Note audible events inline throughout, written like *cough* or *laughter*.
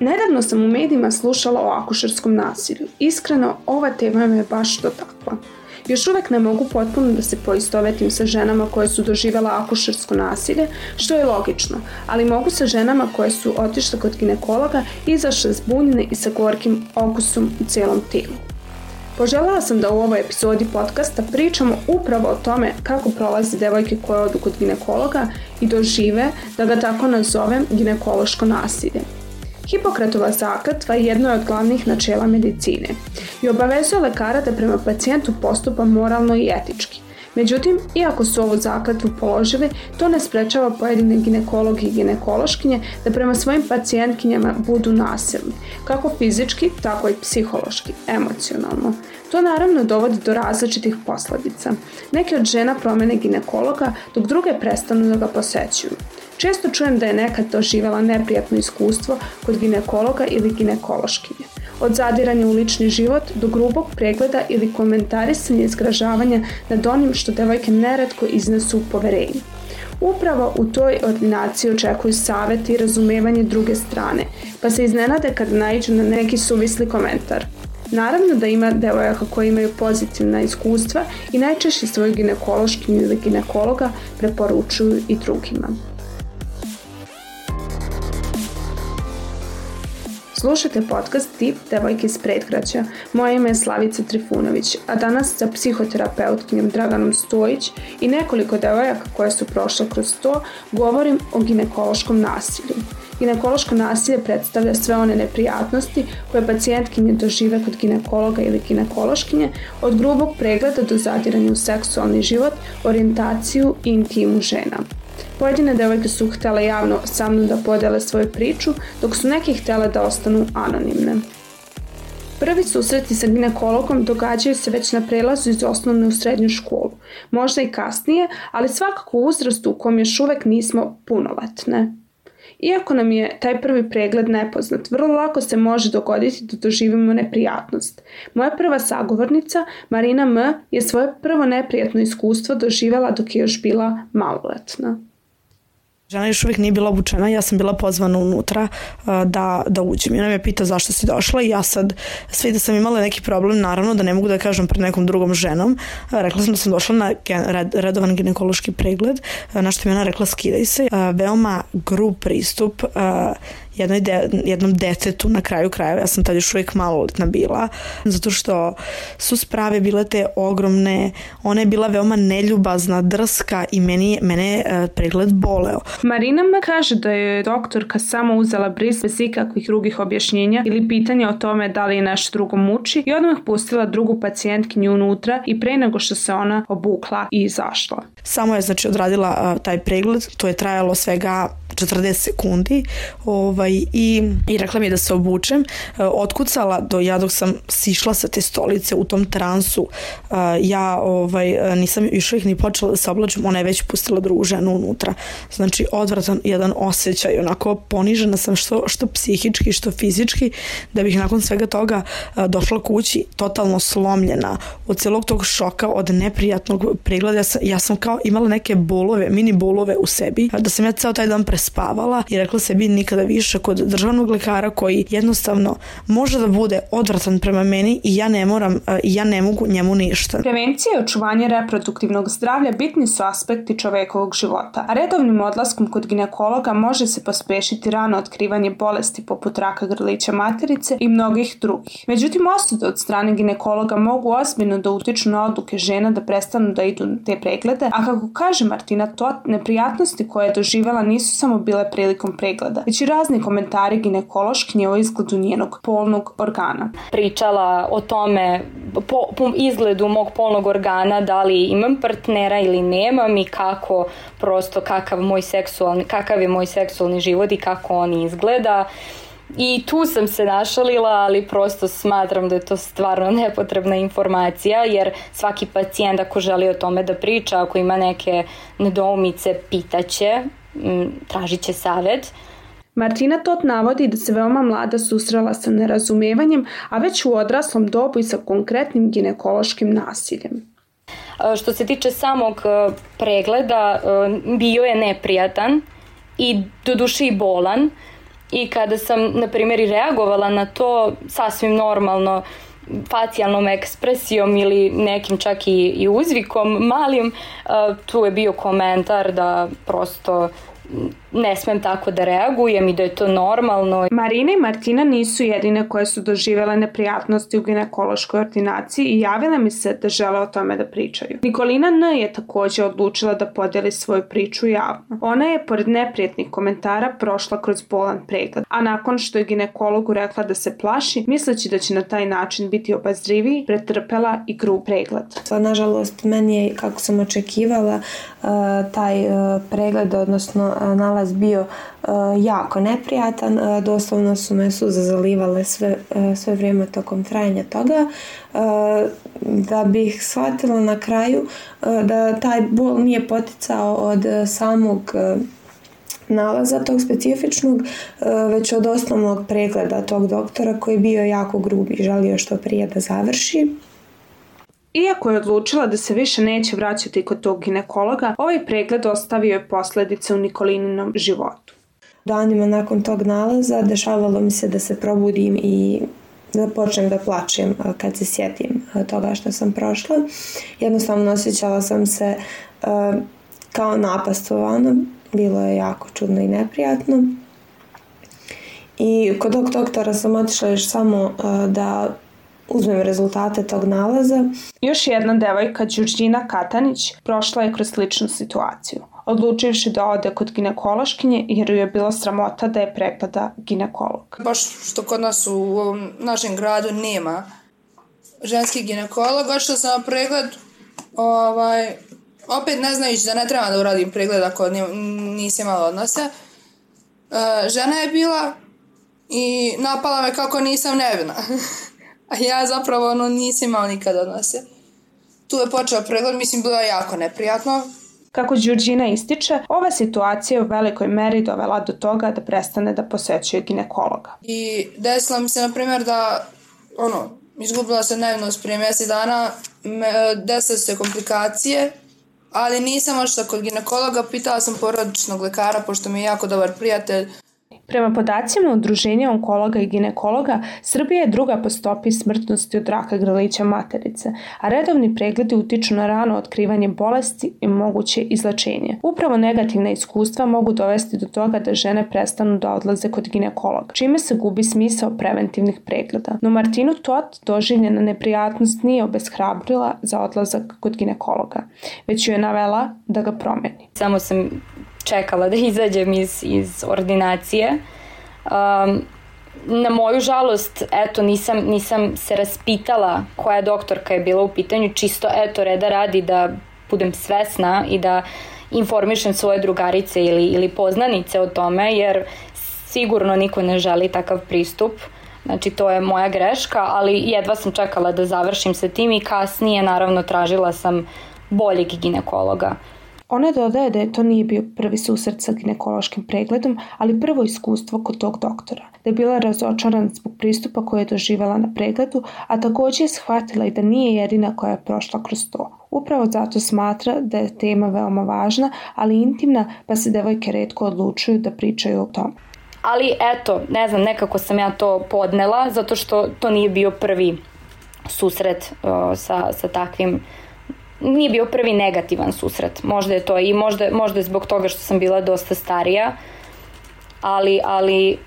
Nedavno sam u medijima slušala o akušerskom nasilju. Iskreno, ova tema me baš dotakla. Još uvek ne mogu potpuno da se poistovetim sa ženama koje su doživjela akušersko nasilje, što je logično, ali mogu sa ženama koje su otišle kod ginekologa izašle zbunjene i sa gorkim okusom u cijelom tijelu. Poželjela sam da u ovoj epizodi podcasta pričamo upravo o tome kako prolaze devojke koje odu kod ginekologa i dožive, da ga tako nazovem, ginekološko nasilje. Hipokratova zakletva je jedno od glavnih načela medicine i obavezuje lekara da prema pacijentu postupa moralno i etički. Međutim, iako su ovu zakletvu položili, to ne sprečava pojedine ginekologi i ginekološkinje da prema svojim pacijentkinjama budu nasilni, kako fizički, tako i psihološki, emocionalno. To naravno dovodi do različitih posledica. Neke od žena promene ginekologa, dok druge prestanu da ga posećuju. Često čujem da je nekad doživjela neprijatno iskustvo kod ginekologa ili ginekološkinje. Od zadiranja u lični život do grubog pregleda ili komentarisanja i zgražavanja nad onim što devojke neretko iznesu u poverenju. Upravo u toj ordinaciji očekuju savjet i razumevanje druge strane, pa se iznenade kad naiđu na neki suvisli komentar. Naravno da ima devojaka koji imaju pozitivna iskustva i najčešće svoju ginekološkinju ili ginekologa preporučuju i drugima. Slušajte podcast Tip Devojke iz predgraća. Moje ime je Slavica Trifunović, a danas sa psihoterapeutkinjom Draganom Stojić i nekoliko devojaka koje su prošle kroz to govorim o ginekološkom nasilju. Ginekološko nasilje predstavlja sve one neprijatnosti koje pacijentkinje dožive kod ginekologa ili ginekološkinje, od grubog pregleda do zadiranja u seksualni život, orijentaciju i intimu žena. Pojedine devojke su htjele javno sa mnom da podele svoju priču, dok su neki htjele da ostanu anonimne. Prvi susreti sa ginekologom događaju se već na prelazu iz osnovne u srednju školu, možda i kasnije, ali svakako u uzrastu u kom još uvek nismo punoletne. Iako nam je taj prvi pregled nepoznat, vrlo lako se može dogoditi da doživimo neprijatnost. Moja prva sagovornica, Marina M, je svoje prvo neprijatno iskustvo doživjela dok je još bila maloletna. Žena još uvijek nije bila obučena, ja sam bila pozvana unutra da, da uđem. I ona me pita zašto si došla i ja sad sve da sam imala neki problem, naravno da ne mogu da kažem pred nekom drugom ženom. Rekla sam da sam došla na red, redovan ginekološki pregled, na što mi ona rekla skidaj se. Veoma grub pristup, jednoj de, jednom detetu na kraju krajeva, ja sam tad još uvijek maloletna bila, zato što su sprave bile te ogromne, ona je bila veoma neljubazna, drska i meni, mene je uh, pregled boleo. Marina me kaže da je doktorka samo uzela bris bez ikakvih drugih objašnjenja ili pitanja o tome da li je nešto drugo muči i odmah pustila drugu pacijentkinju unutra i pre nego što se ona obukla i izašla. Samo je znači odradila taj pregled, to je trajalo svega 40 sekundi ovaj, i, i rekla mi je da se obučem. E, otkucala do ja dok sam sišla sa te stolice u tom transu. E, ja ovaj, nisam još uvijek ni počela da se oblačim, ona je već pustila drugu ženu unutra. Znači odvratan jedan osjećaj, onako ponižena sam što, što psihički, što fizički, da bih nakon svega toga e, došla kući totalno slomljena od celog tog šoka, od neprijatnog pregleda. Ja sam, ja sam kao imala neke bolove, mini bolove u sebi, da sam ja ceo taj dan pres spavala i rekla sebi nikada više kod državnog lekara koji jednostavno može da bude odvratan prema meni i ja ne moram e, i ja ne mogu njemu ništa. Prevencija i očuvanje reproduktivnog zdravlja bitni su aspekti čovekovog života, a redovnim odlaskom kod ginekologa može se pospešiti rano otkrivanje bolesti poput raka grlića materice i mnogih drugih. Međutim, osude od strane ginekologa mogu ozbiljno da utiču na odluke žena da prestanu da idu na te preglede, a kako kaže Martina, to neprijatnosti koje je doživela nisu samo bile prilikom pregleda, već i razni komentari ginekološkinje o izgledu njenog polnog organa. Pričala o tome po, po izgledu mog polnog organa, da li imam partnera ili nemam i kako prosto kakav moj seksualni, kakav je moj seksualni život i kako on izgleda. I tu sam se našalila, ali prosto smatram da je to stvarno *laughs* nepotrebna informacija, jer svaki pacijent ako želi o tome da priča, ako ima neke nedoumice, pitaće tražit će savet. Martina Tot navodi da se veoma mlada susrela sa nerazumevanjem, a već u odraslom dobu i sa konkretnim ginekološkim nasiljem. Što se tiče samog e, pregleda, e, bio je neprijatan i do duše i bolan, i kada sam, na primjer, reagovala na to sasvim normalno, facijalnom ekspresijom ili nekim čak i, i uzvikom malim, tu je bio komentar da prosto ne smem tako da reagujem i da je to normalno. Marina i Martina nisu jedine koje su doživele neprijatnosti u ginekološkoj ordinaciji i javila mi se da žele o tome da pričaju. Nikolina N. je takođe odlučila da podeli svoju priču javno. Ona je, pored neprijetnih komentara, prošla kroz bolan pregled, a nakon što je ginekologu rekla da se plaši, misleći da će na taj način biti obazriviji, pretrpela i grub pregled. Nažalost, meni je, kako sam očekivala, taj pregled, odnosno nalaz bio uh, jako neprijatan, uh, doslovno su me suze zalivale sve, uh, sve vrijeme tokom trajanja toga, da bih shvatila na kraju da taj bol nije poticao od samog nalaza tog specifičnog, već od osnovnog pregleda tog doktora koji je bio jako grub i želio što prije da završi. Iako je odlučila da se više neće vraćati kod tog ginekologa, ovaj pregled ostavio je posledice u Nikolininom životu. Danima nakon tog nalaza dešavalo mi se da se probudim i da počnem da plačem kad se sjetim toga što sam prošla. Jednostavno osjećala sam se kao napastovano, bilo je jako čudno i neprijatno. I kod tog doktora sam otišla još samo da uzmem rezultate tog nalaza. Još jedna devojka, Đurđina Katanić, prošla je kroz sličnu situaciju odlučivši da ode kod ginekološkinje jer ju je bila sramota da je pregleda ginekolog. Baš što kod nas u ovom našem gradu nema ženski ginekolog, što sam na pregled ovaj, opet ne znajući da ne treba da uradim pregled ako nisam imala odnose. E, žena je bila i napala me kako nisam nevina. *laughs* A ja zapravo ono, nisam imao nikad odnose. Tu je počeo pregled, mislim, bilo je jako neprijatno. Kako Đurđina ističe, ova situacija je u velikoj meri dovela do toga da prestane da posećuje ginekologa. I desilo mi se, na primjer, da ono, izgubila se nevnost prije mjesec dana, desile se komplikacije, ali nisam ošla kod ginekologa, pitala sam porodičnog lekara, pošto mi je jako dobar prijatelj, Prema podacima Udruženja onkologa i ginekologa, Srbija je druga po stopi smrtnosti od raka grlića materice, a redovni pregledi utiču na rano otkrivanje bolesti i moguće izlačenje. Upravo negativna iskustva mogu dovesti do toga da žene prestanu da odlaze kod ginekologa, čime se gubi smisao preventivnih pregleda. No Martinu Tot doživljena neprijatnost nije obeshrabrila za odlazak kod ginekologa, već ju je navela da ga promeni. Samo sam čekala da izađem iz, iz ordinacije. Um, na moju žalost, eto, nisam, nisam se raspitala koja doktorka je bila u pitanju, čisto, eto, reda radi da budem svesna i da informišem svoje drugarice ili, ili poznanice o tome, jer sigurno niko ne želi takav pristup. Znači, to je moja greška, ali jedva sam čekala da završim sa tim i kasnije, naravno, tražila sam boljeg ginekologa. Ona dodaje da je to nije bio prvi susret sa ginekološkim pregledom, ali prvo iskustvo kod tog doktora. Da je bila razočarana zbog pristupa koje je doživjela na pregledu, a takođe je shvatila i da nije jedina koja je prošla kroz to. Upravo zato smatra da je tema veoma važna, ali intimna, pa se devojke redko odlučuju da pričaju o tome. Ali eto, ne znam, nekako sam ja to podnela, zato što to nije bio prvi susret uh, sa, sa takvim nije bio prvi negativan susret. Možda je to i možda, možda je zbog toga što sam bila dosta starija, ali, ali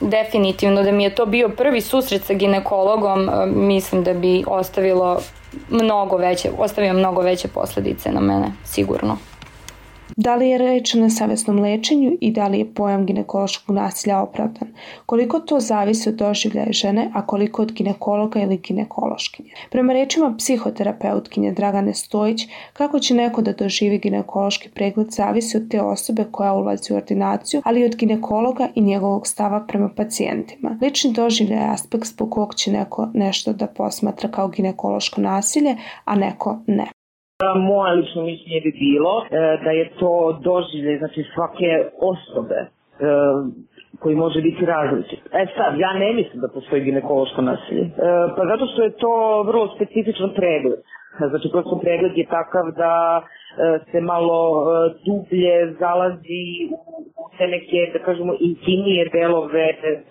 definitivno da mi je to bio prvi susret sa ginekologom, e, mislim da bi ostavilo mnogo veće, ostavio mnogo veće posledice na mene, sigurno. Da li je reč o nesavesnom lečenju i da li je pojam ginekološkog nasilja opravdan? Koliko to zavisi od doživljaja žene, a koliko od ginekologa ili ginekološkinje? Prema rečima psihoterapeutkinje Dragane Stojić, kako će neko da doživi ginekološki pregled zavisi od te osobe koja ulazi u ordinaciju, ali i od ginekologa i njegovog stava prema pacijentima. Lični doživljaj je aspekt zbog kog će neko nešto da posmatra kao ginekološko nasilje, a neko ne. Moje lično mišljenje bi bilo e, da je to doživlje znači svake osobe e, koji može biti različit. E sad, ja ne mislim da postoji ginekološko nasilje. E, pa zato što je to vrlo specifičan pregled. Znači, prosto pregled je takav da se malo dublje zalazi u te neke, da kažemo, intimnije delove,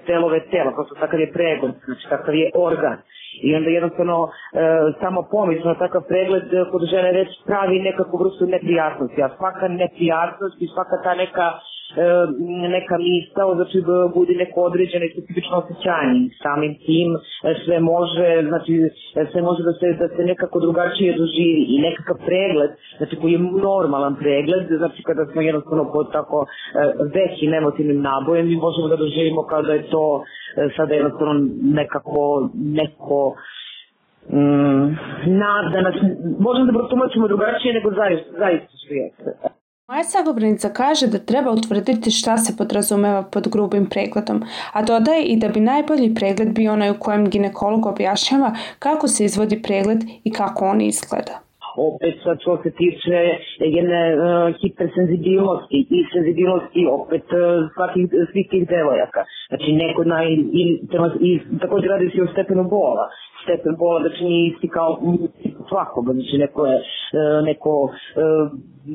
delove tela, kao što takav je pregon, znači takav je organ. I onda jednostavno e, samo na takav pregled e, kod žene već pravi nekakvu vrstu neprijatnosti, a svaka neprijatnost i svaka ta neka neka misao, znači budi neko određeno i specifično osjećanje. Samim tim e, sve može, znači e, sve može da se, da se nekako drugačije doživi i nekakav pregled, znači koji je normalan pregled, znači kada smo jednostavno pod tako većim emotivnim nabojem mi možemo da doživimo kao da je to sada jednostavno nekako neko mm, nada, znači, možemo da protumačimo drugačije nego zaista, zaista su jeste. Moja sagovornica kaže da treba utvrditi šta se podrazumeva pod grubim pregledom, a dodaje i da bi najbolji pregled bio onaj u kojem ginekolog objašnjava kako se izvodi pregled i kako on izgleda opet sad što se tiče jedne uh, hipersenzibilnosti i senzibilnosti opet uh, svakih, svih tih devojaka. Znači neko naj, i, i, također radi se o stepenu bola stepen bola, znači nije isti kao svakoga, znači neko je, e, neko e,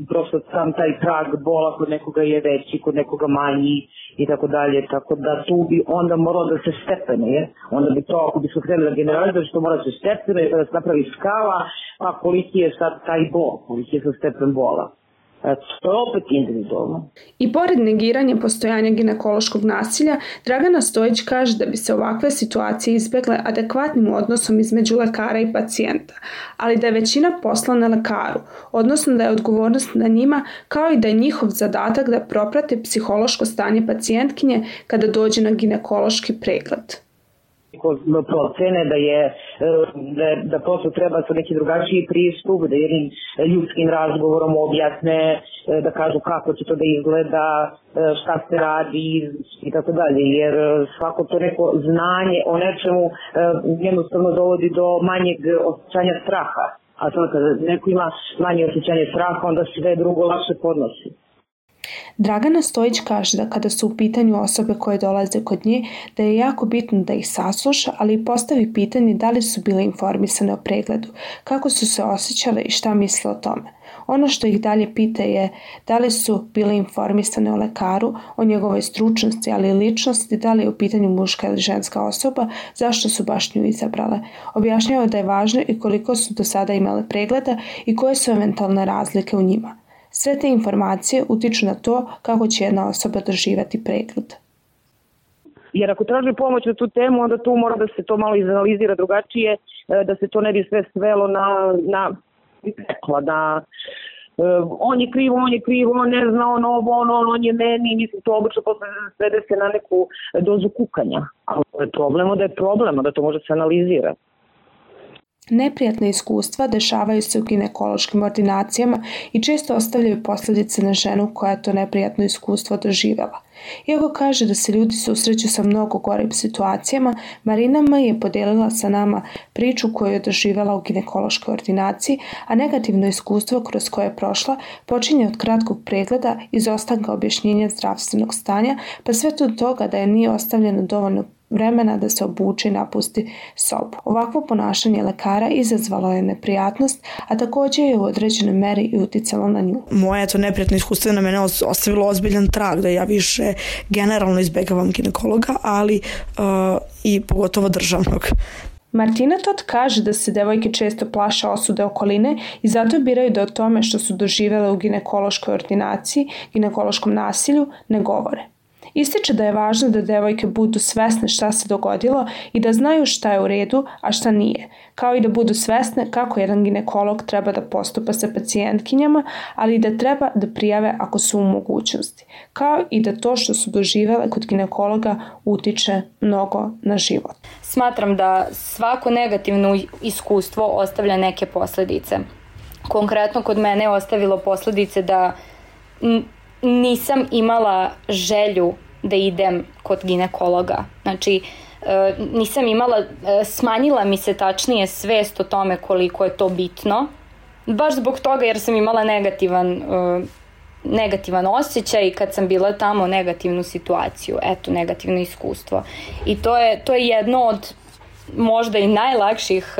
prosto sam taj prag bola kod nekoga je veći, kod nekoga manji i tako dalje, tako da tu bi onda moralo da se stepene, je? onda bi to, ako bi se krenuli da generalizuje, što mora da se stepene, da se napravi skala, pa koliki je sad taj bol, koliki je sad stepen bola. To je opet individualno. I pored negiranja postojanja ginekološkog nasilja, Dragana Stojić kaže da bi se ovakve situacije izbegle adekvatnim odnosom između lekara i pacijenta, ali da je većina posla na lekaru, odnosno da je odgovornost na njima, kao i da je njihov zadatak da proprate psihološko stanje pacijentkinje kada dođe na ginekološki pregled procene da je da, da prosto treba sa neki drugačiji pristup, da jednim ljudskim razgovorom objasne, da kažu kako će to da izgleda, šta se radi i tako dalje, jer svako to neko znanje o nečemu jednostavno dovodi do manjeg osjećanja straha. A to kada neko ima manje osjećanje straha, onda sve drugo lakše podnosi. Dragana Stojić kaže da kada su u pitanju osobe koje dolaze kod nje, da je jako bitno da ih sasluša, ali i postavi pitanje da li su bile informisane o pregledu, kako su se osjećale i šta misle o tome. Ono što ih dalje pita je da li su bile informisane o lekaru, o njegovoj stručnosti, ali i ličnosti, da li je u pitanju muška ili ženska osoba, zašto su baš nju izabrale. Objašnjava da je važno i koliko su do sada imale pregleda i koje su eventualne razlike u njima. Sve te informacije utiču na to kako će jedna osoba doživati pregled. Jer ako traži pomoć na tu temu, onda tu mora da se to malo izanalizira drugačije, e, da se to ne bi sve svelo na, na rekla, da uh, on je krivo, on je krivo, on ne zna, on ovo, on, on, on je meni, mislim, to obično posle svede se na neku dozu kukanja. Ali je problem, da je problem, da to može se analizira. Neprijatne iskustva dešavaju se u ginekološkim ordinacijama i često ostavljaju posledice na ženu koja je to neprijatno iskustvo doživela. Iako kaže da se ljudi susreću sa mnogo gorim situacijama, Marina M. je podelila sa nama priču koju je doživela u ginekološkoj ordinaciji, a negativno iskustvo kroz koje je prošla počinje od kratkog pregleda, izostanka objašnjenja zdravstvenog stanja, pa sve do toga da je nije ostavljeno dovoljno vremena da se obuče i napusti sobu. Ovakvo ponašanje lekara izazvalo je neprijatnost, a takođe je u određenoj meri i uticalo na nju. Moje to neprijatno iskustvo na mene ostavilo ozbiljan trag da ja više generalno izbegavam ginekologa, ali uh, i pogotovo državnog. Martina Tot kaže da se devojke često plaše osude okoline i zato biraju da o tome što su doživele u ginekološkoj ordinaciji, ginekološkom nasilju, ne govore. Ističe da je važno da devojke budu svesne šta se dogodilo i da znaju šta je u redu, a šta nije, kao i da budu svesne kako jedan ginekolog treba da postupa sa pacijentkinjama, ali i da treba da prijave ako su u mogućnosti, kao i da to što su doživele kod ginekologa utiče mnogo na život. Smatram da svako negativno iskustvo ostavlja neke posledice. Konkretno kod mene je ostavilo posledice da nisam imala želju da idem kod ginekologa. Znači, e, nisam imala, e, smanjila mi se tačnije svest o tome koliko je to bitno. Baš zbog toga jer sam imala negativan e, negativan osjećaj kad sam bila tamo negativnu situaciju, eto negativno iskustvo. I to je to je jedno od možda i najlakših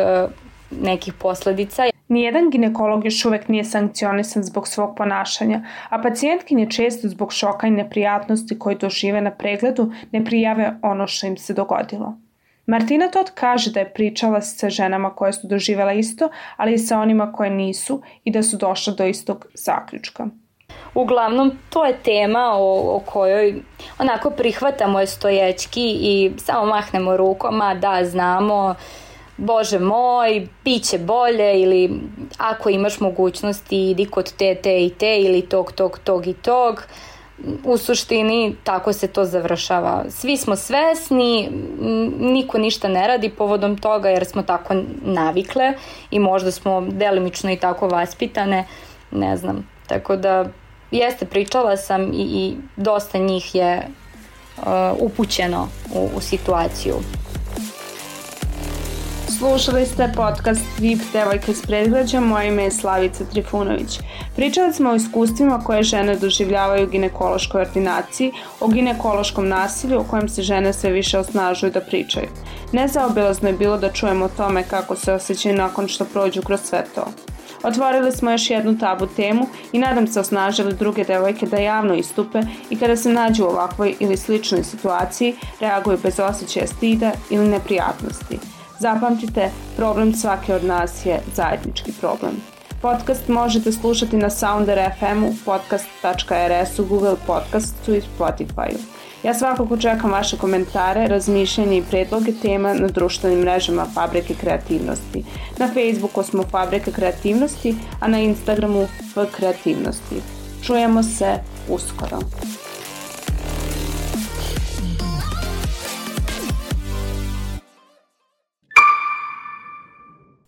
nekih posledica. Nijedan ginekolog još uvek nije sankcionisan zbog svog ponašanja, a pacijentkinje često zbog šoka i neprijatnosti koje dožive na pregledu ne prijave ono što im se dogodilo. Martina Todd kaže da je pričala sa ženama koje su doživela isto, ali i sa onima koje nisu i da su došle do istog zaključka. Uglavnom, to je tema o, o kojoj onako prihvatamo je stojećki i samo mahnemo rukom, a da, znamo, bože moj, bit će bolje ili ako imaš mogućnosti idi kod te, te i te ili tog, tog, tog i tog. U suštini tako se to završava. Svi smo svesni, niko ništa ne radi povodom toga jer smo tako navikle i možda smo delimično i tako vaspitane, ne znam. Tako da jeste pričala sam i, i dosta njih je uh, upućeno u, u situaciju. Slušali ste podcast VIP Devojke s predgrađa, moje ime je Slavica Trifunović. Pričali smo o iskustvima koje žene doživljavaju u ginekološkoj ordinaciji, o ginekološkom nasilju o kojem se žene sve više osnažuju da pričaju. Nezaobilazno je bilo da čujemo o tome kako se osjećaju nakon što prođu kroz sve to. Otvorili smo još jednu tabu temu i nadam se osnažili druge devojke da javno istupe i kada se nađu u ovakvoj ili sličnoj situaciji reaguju bez osjećaja stida ili neprijatnosti. Zapamtite, problem svake od nas je zajednički problem. Podcast možete slušati na Sounder FM-u, podcast.rs-u, Google Podcastu i Spotify-u. Ja svakako čekam vaše komentare, razmišljanje i predloge tema na društvenim mrežama Fabrike kreativnosti. Na Facebooku smo Fabrika kreativnosti, a na Instagramu F kreativnosti. Čujemo se uskoro.